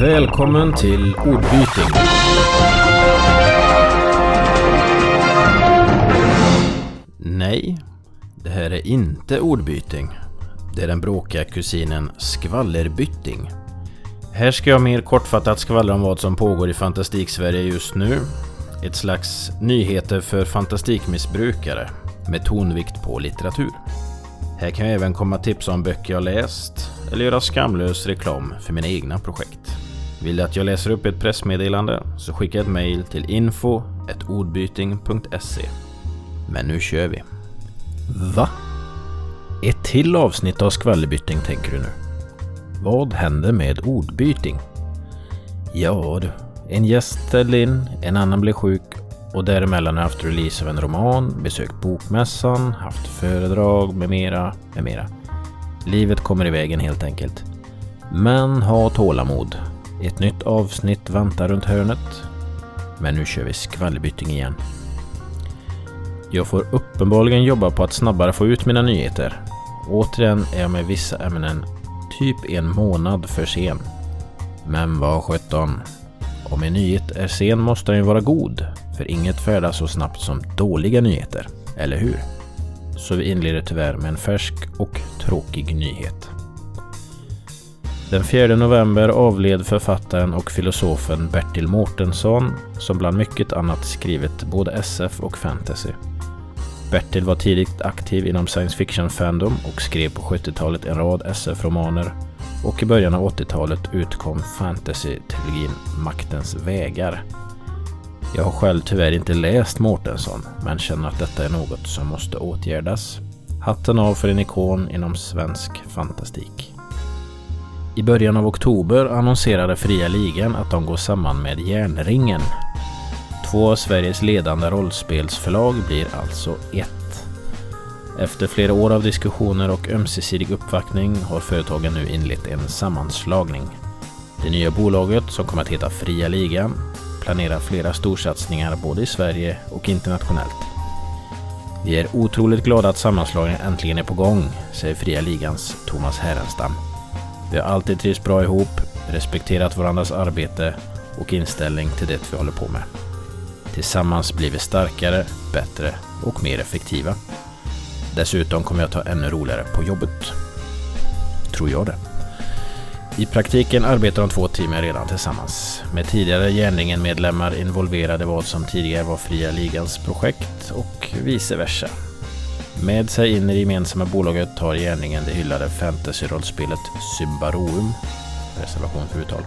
Välkommen till ordbyting. Nej, det här är inte ordbyting. Det är den bråkiga kusinen skvallerbytting. Här ska jag mer kortfattat skvallra om vad som pågår i Fantastik-Sverige just nu. Ett slags nyheter för fantastikmissbrukare med tonvikt på litteratur. Här kan jag även komma tips om böcker jag läst eller göra skamlös reklam för mina egna projekt. Vill du att jag läser upp ett pressmeddelande så skicka ett mail till info.ordbyting.se. Men nu kör vi. Va? Ett till avsnitt av skvallerbytting tänker du nu? Vad händer med ordbyting? Ja du, en gäst ställde in, en annan blev sjuk och däremellan har jag haft release av en roman, besökt bokmässan, haft föredrag med mera, med mera. Livet kommer i vägen helt enkelt. Men ha tålamod. Ett nytt avsnitt väntar runt hörnet. Men nu kör vi skvallerbytting igen. Jag får uppenbarligen jobba på att snabbare få ut mina nyheter. Återigen är jag med vissa ämnen typ en månad för sen. Men vad sjutton. Om en nyhet är sen måste den ju vara god. För inget färdas så snabbt som dåliga nyheter. Eller hur? Så vi inleder tyvärr med en färsk och tråkig nyhet. Den 4 november avled författaren och filosofen Bertil Mårtensson som bland mycket annat skrivit både SF och fantasy. Bertil var tidigt aktiv inom science fiction-fandom och skrev på 70-talet en rad SF-romaner och i början av 80-talet utkom fantasy-trilogin Maktens vägar. Jag har själv tyvärr inte läst Mårtensson, men känner att detta är något som måste åtgärdas. Hatten av för en ikon inom svensk fantastik. I början av oktober annonserade Fria Ligan att de går samman med Järnringen Två av Sveriges ledande rollspelsförlag blir alltså ett. Efter flera år av diskussioner och ömsesidig uppvaktning har företagen nu inlett en sammanslagning. Det nya bolaget, som kommer att heta Fria Ligan, planerar flera storsatsningar både i Sverige och internationellt. Vi är otroligt glada att sammanslagningen äntligen är på gång, säger Fria Ligans Thomas Härenstam. Vi har alltid trivts bra ihop, respekterat varandras arbete och inställning till det vi håller på med. Tillsammans blir vi starkare, bättre och mer effektiva. Dessutom kommer jag att ha ännu roligare på jobbet. Tror jag det. I praktiken arbetar de två teamen redan tillsammans. Med tidigare Järnringen-medlemmar involverade vad som tidigare var Fria Ligans projekt och vice versa. Med sig in i det gemensamma bolaget tar Järnringen det hyllade fantasy-rollspelet Symbaroum, reservation för uttal,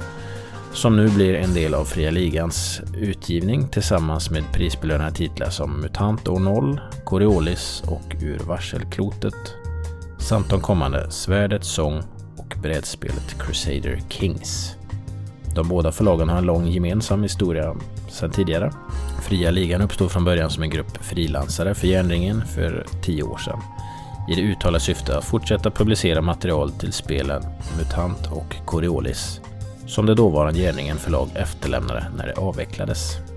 som nu blir en del av Fria Ligans utgivning tillsammans med prisbelönade titlar som MUTANT år 0, Coriolis och Ur varselklotet samt de kommande Svärdets sång brädspelet Crusader Kings. De båda förlagen har en lång gemensam historia sedan tidigare. Fria Ligan uppstod från början som en grupp frilansare för Järnringen för tio år sedan i det uttalade syftet att fortsätta publicera material till spelen MUTANT och Coriolis som det dåvarande Gärningen förlag efterlämnade när det avvecklades.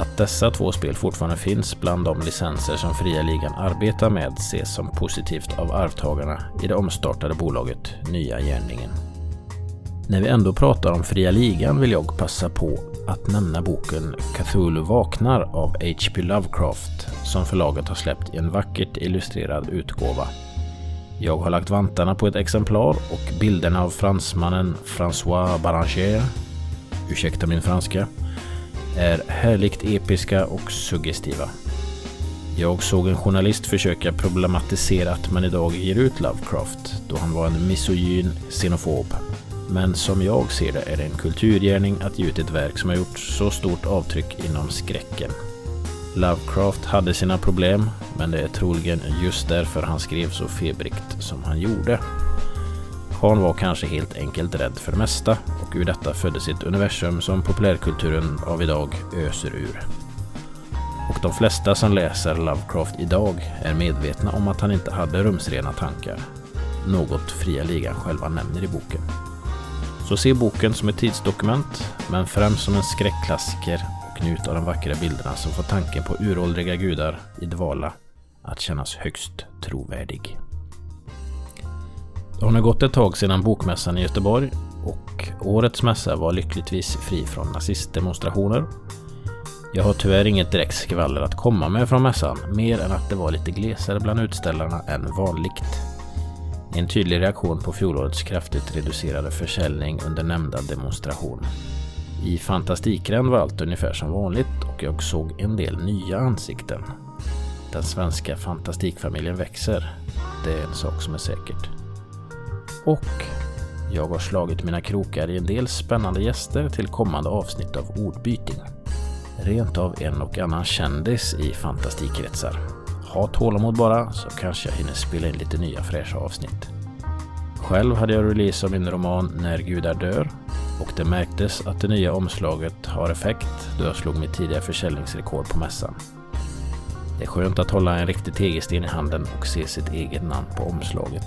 Att dessa två spel fortfarande finns bland de licenser som Fria Ligan arbetar med ses som positivt av arvtagarna i det omstartade bolaget Nya Gärningen. När vi ändå pratar om Fria Ligan vill jag passa på att nämna boken Cthulhu vaknar av H.P. Lovecraft som förlaget har släppt i en vackert illustrerad utgåva jag har lagt vantarna på ett exemplar och bilderna av fransmannen François Baranger, ursäkta min franska, är härligt episka och suggestiva. Jag såg en journalist försöka problematisera att man idag ger ut Lovecraft då han var en misogyn xenofob. Men som jag ser det är det en kulturgärning att ge ut ett verk som har gjort så stort avtryck inom skräcken. Lovecraft hade sina problem, men det är troligen just därför han skrev så febrigt som han gjorde. Han var kanske helt enkelt rädd för det mesta och ur detta föddes ett universum som populärkulturen av idag öser ur. Och de flesta som läser Lovecraft idag är medvetna om att han inte hade rumsrena tankar. Något Fria Ligan själva nämner i boken. Så se boken som ett tidsdokument, men främst som en skräckklassiker Och njut av de vackra bilderna som får tanken på uråldriga gudar i dvala att kännas högst trovärdig. Det har nu gått ett tag sedan Bokmässan i Göteborg och årets mässa var lyckligtvis fri från nazistdemonstrationer. Jag har tyvärr inget direkt skvaller att komma med från mässan, mer än att det var lite glesare bland utställarna än vanligt. En tydlig reaktion på fjolårets kraftigt reducerade försäljning under nämnda demonstration. I Fantastikren var allt ungefär som vanligt och jag såg en del nya ansikten. Den svenska fantastikfamiljen växer. Det är en sak som är säkert. Och jag har slagit mina krokar i en del spännande gäster till kommande avsnitt av Ordbyting. Rent av en och annan kändis i fantastikkretsar. Ha tålamod bara så kanske jag hinner spela in lite nya fräscha avsnitt. Själv hade jag release av min roman När gudar dör och det märktes att det nya omslaget har effekt då jag slog mitt tidigare försäljningsrekord på mässan. Det är skönt att hålla en riktig tegelsten i handen och se sitt eget namn på omslaget.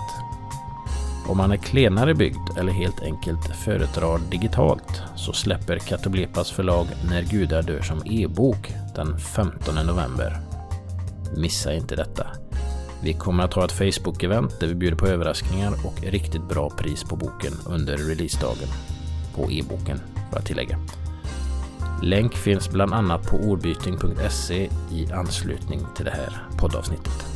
Om man är klenare byggd eller helt enkelt föredrar digitalt så släpper Katoblepas förlag När gudar dör som e-bok den 15 november. Missa inte detta. Vi kommer att ha ett Facebook-event där vi bjuder på överraskningar och riktigt bra pris på boken under releasedagen. På e-boken, för att tillägga. Länk finns bland annat på ordbyting.se i anslutning till det här poddavsnittet.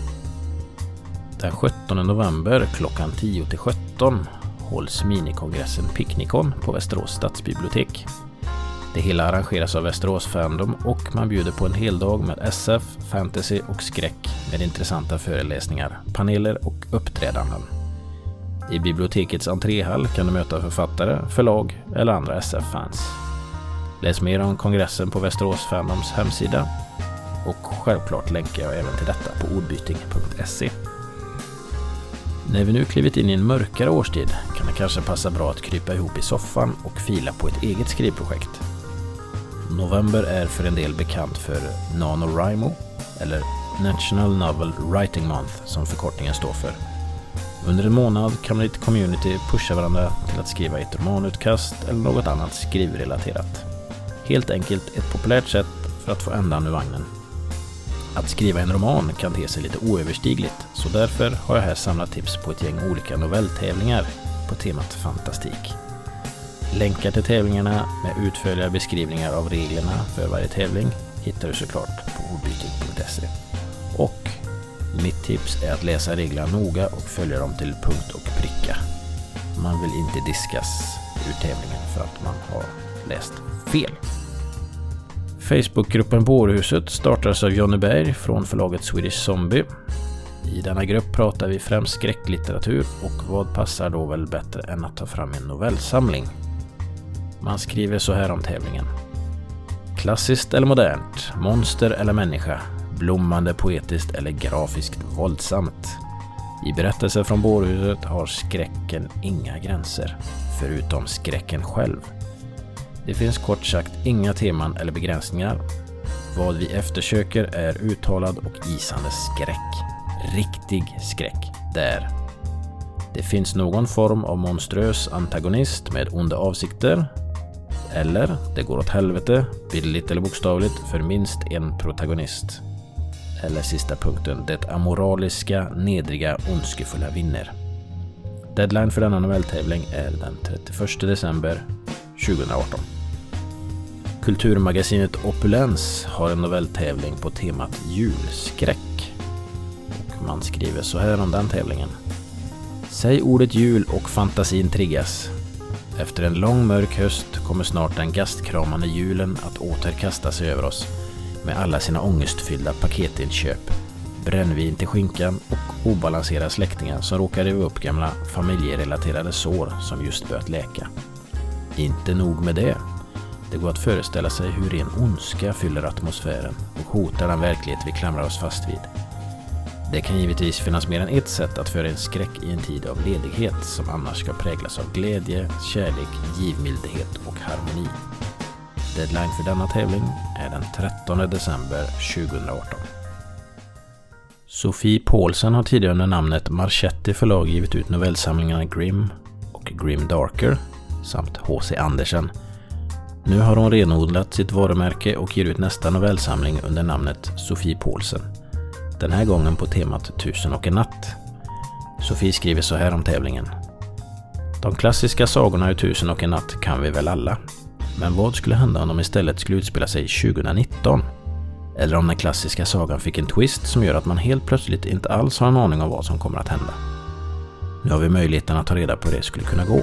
Den 17 november klockan 10 till 17 hålls minikongressen Picknickon på Västerås stadsbibliotek. Det hela arrangeras av Västerås Fandom och man bjuder på en hel dag med SF, fantasy och skräck med intressanta föreläsningar, paneler och uppträdanden. I bibliotekets entréhall kan du möta författare, förlag eller andra SF-fans. Läs mer om kongressen på Västerås Fandoms hemsida och självklart länkar jag även till detta på ordbyting.se. När vi nu klivit in i en mörkare årstid kan det kanske passa bra att krypa ihop i soffan och fila på ett eget skrivprojekt. November är för en del bekant för NaNoWriMo, eller National Novel Writing Month som förkortningen står för. Under en månad kan man i ett community pusha varandra till att skriva ett romanutkast eller något annat skrivrelaterat. Helt enkelt ett populärt sätt för att få ändan ur vagnen. Att skriva en roman kan te sig lite oöverstigligt, så därför har jag här samlat tips på ett gäng olika novelltävlingar på temat fantastik. Länkar till tävlingarna med utförliga beskrivningar av reglerna för varje tävling hittar du såklart på ordbytet.se. Och mitt tips är att läsa reglerna noga och följa dem till punkt och pricka. Man vill inte diskas ur tävlingen för att man har läst fel. Facebookgruppen Bårhuset startades av Jonny Berg från förlaget Swedish Zombie. I denna grupp pratar vi främst skräcklitteratur och vad passar då väl bättre än att ta fram en novellsamling? Man skriver så här om tävlingen. Klassiskt eller modernt, monster eller människa, blommande poetiskt eller grafiskt våldsamt. I berättelser från bårhuset har skräcken inga gränser, förutom skräcken själv. Det finns kort sagt inga teman eller begränsningar. Vad vi eftersöker är uttalad och isande skräck. Riktig skräck. Där. Det finns någon form av monströs antagonist med onda avsikter. Eller, det går åt helvete, bildligt eller bokstavligt, för minst en protagonist. Eller sista punkten, det amoraliska, nedriga, ondskefulla vinner. Deadline för denna novelltävling är den 31 december 2018. Kulturmagasinet Opulens har en novelltävling på temat julskräck. Och man skriver så här om den tävlingen. Säg ordet jul och fantasin triggas. Efter en lång mörk höst kommer snart den gastkramande julen att åter kasta sig över oss med alla sina ångestfyllda paketinköp, brännvin till skinkan och obalanserade släktingar som råkar riva upp gamla familjerelaterade sår som just börjat läka. Inte nog med det. Det går att föreställa sig hur ren ondska fyller atmosfären och hotar den verklighet vi klamrar oss fast vid. Det kan givetvis finnas mer än ett sätt att föra in skräck i en tid av ledighet som annars ska präglas av glädje, kärlek, givmildhet och harmoni. Deadline för denna tävling är den 13 december 2018. Sofie Paulsen har tidigare under namnet Marchetti förlag givit ut novellsamlingarna Grim och Grim Darker samt H.C. Andersen nu har hon renodlat sitt varumärke och ger ut nästa novellsamling under namnet Sofie Paulsen. Den här gången på temat Tusen och en natt. Sofie skriver så här om tävlingen. De klassiska sagorna i Tusen och en natt kan vi väl alla. Men vad skulle hända om de istället skulle utspela sig 2019? Eller om den klassiska sagan fick en twist som gör att man helt plötsligt inte alls har en aning om vad som kommer att hända. Nu har vi möjligheten att ta reda på hur det skulle kunna gå.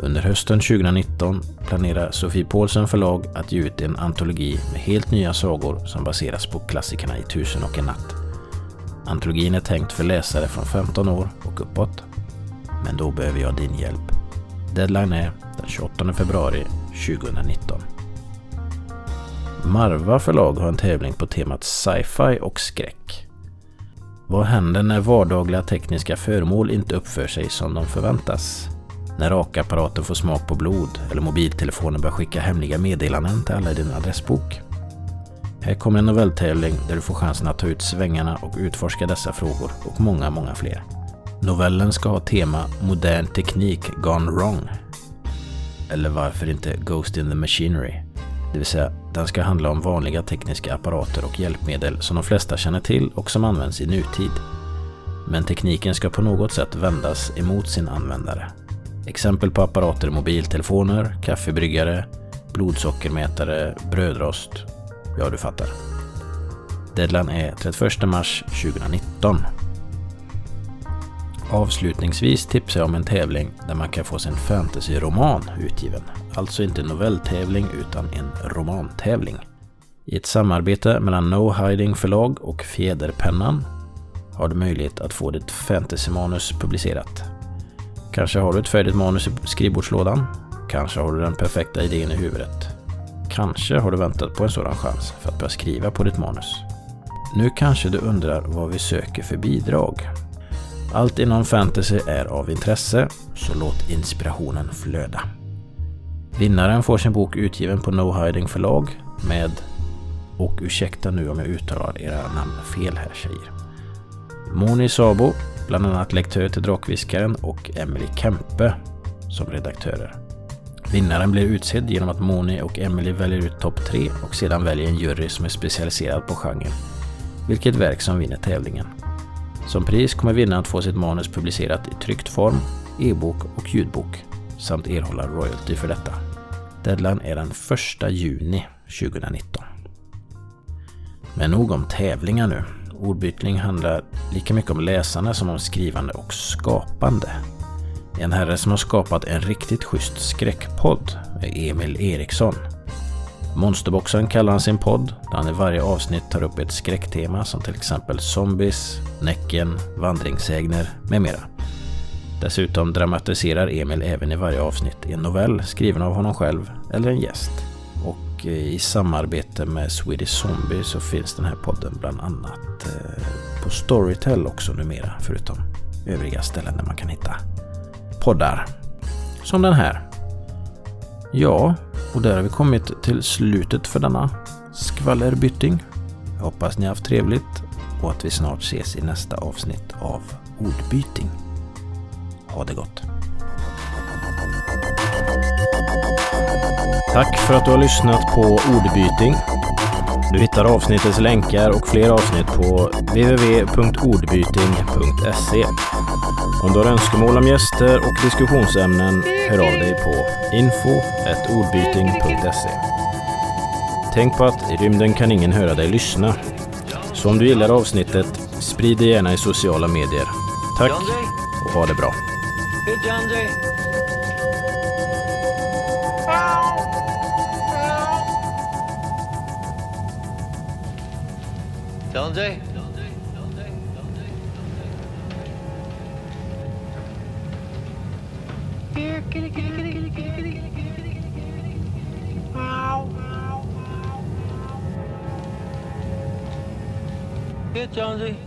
Under hösten 2019 planerar Sofie Paulsen förlag att ge ut en antologi med helt nya sagor som baseras på klassikerna i Tusen och en natt. Antologin är tänkt för läsare från 15 år och uppåt. Men då behöver jag din hjälp. Deadline är den 28 februari 2019. Marva förlag har en tävling på temat sci-fi och skräck. Vad händer när vardagliga tekniska föremål inte uppför sig som de förväntas? När rakapparaten får smak på blod eller mobiltelefonen börjar skicka hemliga meddelanden till alla i din adressbok? Här kommer en novelltävling där du får chansen att ta ut svängarna och utforska dessa frågor och många, många fler. Novellen ska ha tema Modern teknik gone wrong. Eller varför inte Ghost in the Machinery? Det vill säga, den ska handla om vanliga tekniska apparater och hjälpmedel som de flesta känner till och som används i nutid. Men tekniken ska på något sätt vändas emot sin användare. Exempel på apparater är mobiltelefoner, kaffebryggare, blodsockermätare, brödrost. Ja, du fattar. Deadline är 31 mars 2019. Avslutningsvis tipsar jag om en tävling där man kan få sin fantasyroman utgiven. Alltså inte en novelltävling utan en romantävling. I ett samarbete mellan No Hiding förlag och Fjäderpennan har du möjlighet att få ditt fantasymanus publicerat. Kanske har du ett färdigt manus i skrivbordslådan. Kanske har du den perfekta idén i huvudet. Kanske har du väntat på en sådan chans för att börja skriva på ditt manus. Nu kanske du undrar vad vi söker för bidrag. Allt inom fantasy är av intresse, så låt inspirationen flöda. Vinnaren får sin bok utgiven på No Hiding förlag med, och ursäkta nu om jag uttalar era namn fel här tjejer. Moni Sabo, bland annat lektör till Drakviskaren och Emily Kempe som redaktörer. Vinnaren blir utsedd genom att Moni och Emily väljer ut topp tre och sedan väljer en jury som är specialiserad på genren. Vilket verk som vinner tävlingen. Som pris kommer vinnaren att få sitt manus publicerat i tryckt form, e-bok och ljudbok samt erhålla royalty för detta. Deadline är den 1 juni 2019. Men nog om tävlingar nu. Ordbytning handlar lika mycket om läsande som om skrivande och skapande. En herre som har skapat en riktigt schysst skräckpodd är Emil Eriksson. Monsterboxen kallar han sin podd, där han i varje avsnitt tar upp ett skräcktema som till exempel zombies, Näcken, vandringssägner med mera. Dessutom dramatiserar Emil även i varje avsnitt en novell skriven av honom själv eller en gäst. Och eh, i samarbete med Swedish Zombie så finns den här podden bland annat eh, på Storytel också numera, förutom övriga ställen där man kan hitta poddar. Som den här. Ja, och där har vi kommit till slutet för denna skvallerbytting. Jag hoppas ni har haft trevligt och att vi snart ses i nästa avsnitt av Ordbyting. Ha det gott! Tack för att du har lyssnat på Ordbyting. Du hittar avsnittets länkar och fler avsnitt på www.ordbyting.se. Om du har önskemål om gäster och diskussionsämnen, hör av dig på info.ordbyting.se. Tänk på att i rymden kan ingen höra dig lyssna. Så om du gillar avsnittet, sprid det gärna i sociala medier. Tack och ha det bra. Dante? Here, kitty, kitty, kitty, kitty, kitty, kitty. Ow. Here, Jonesy.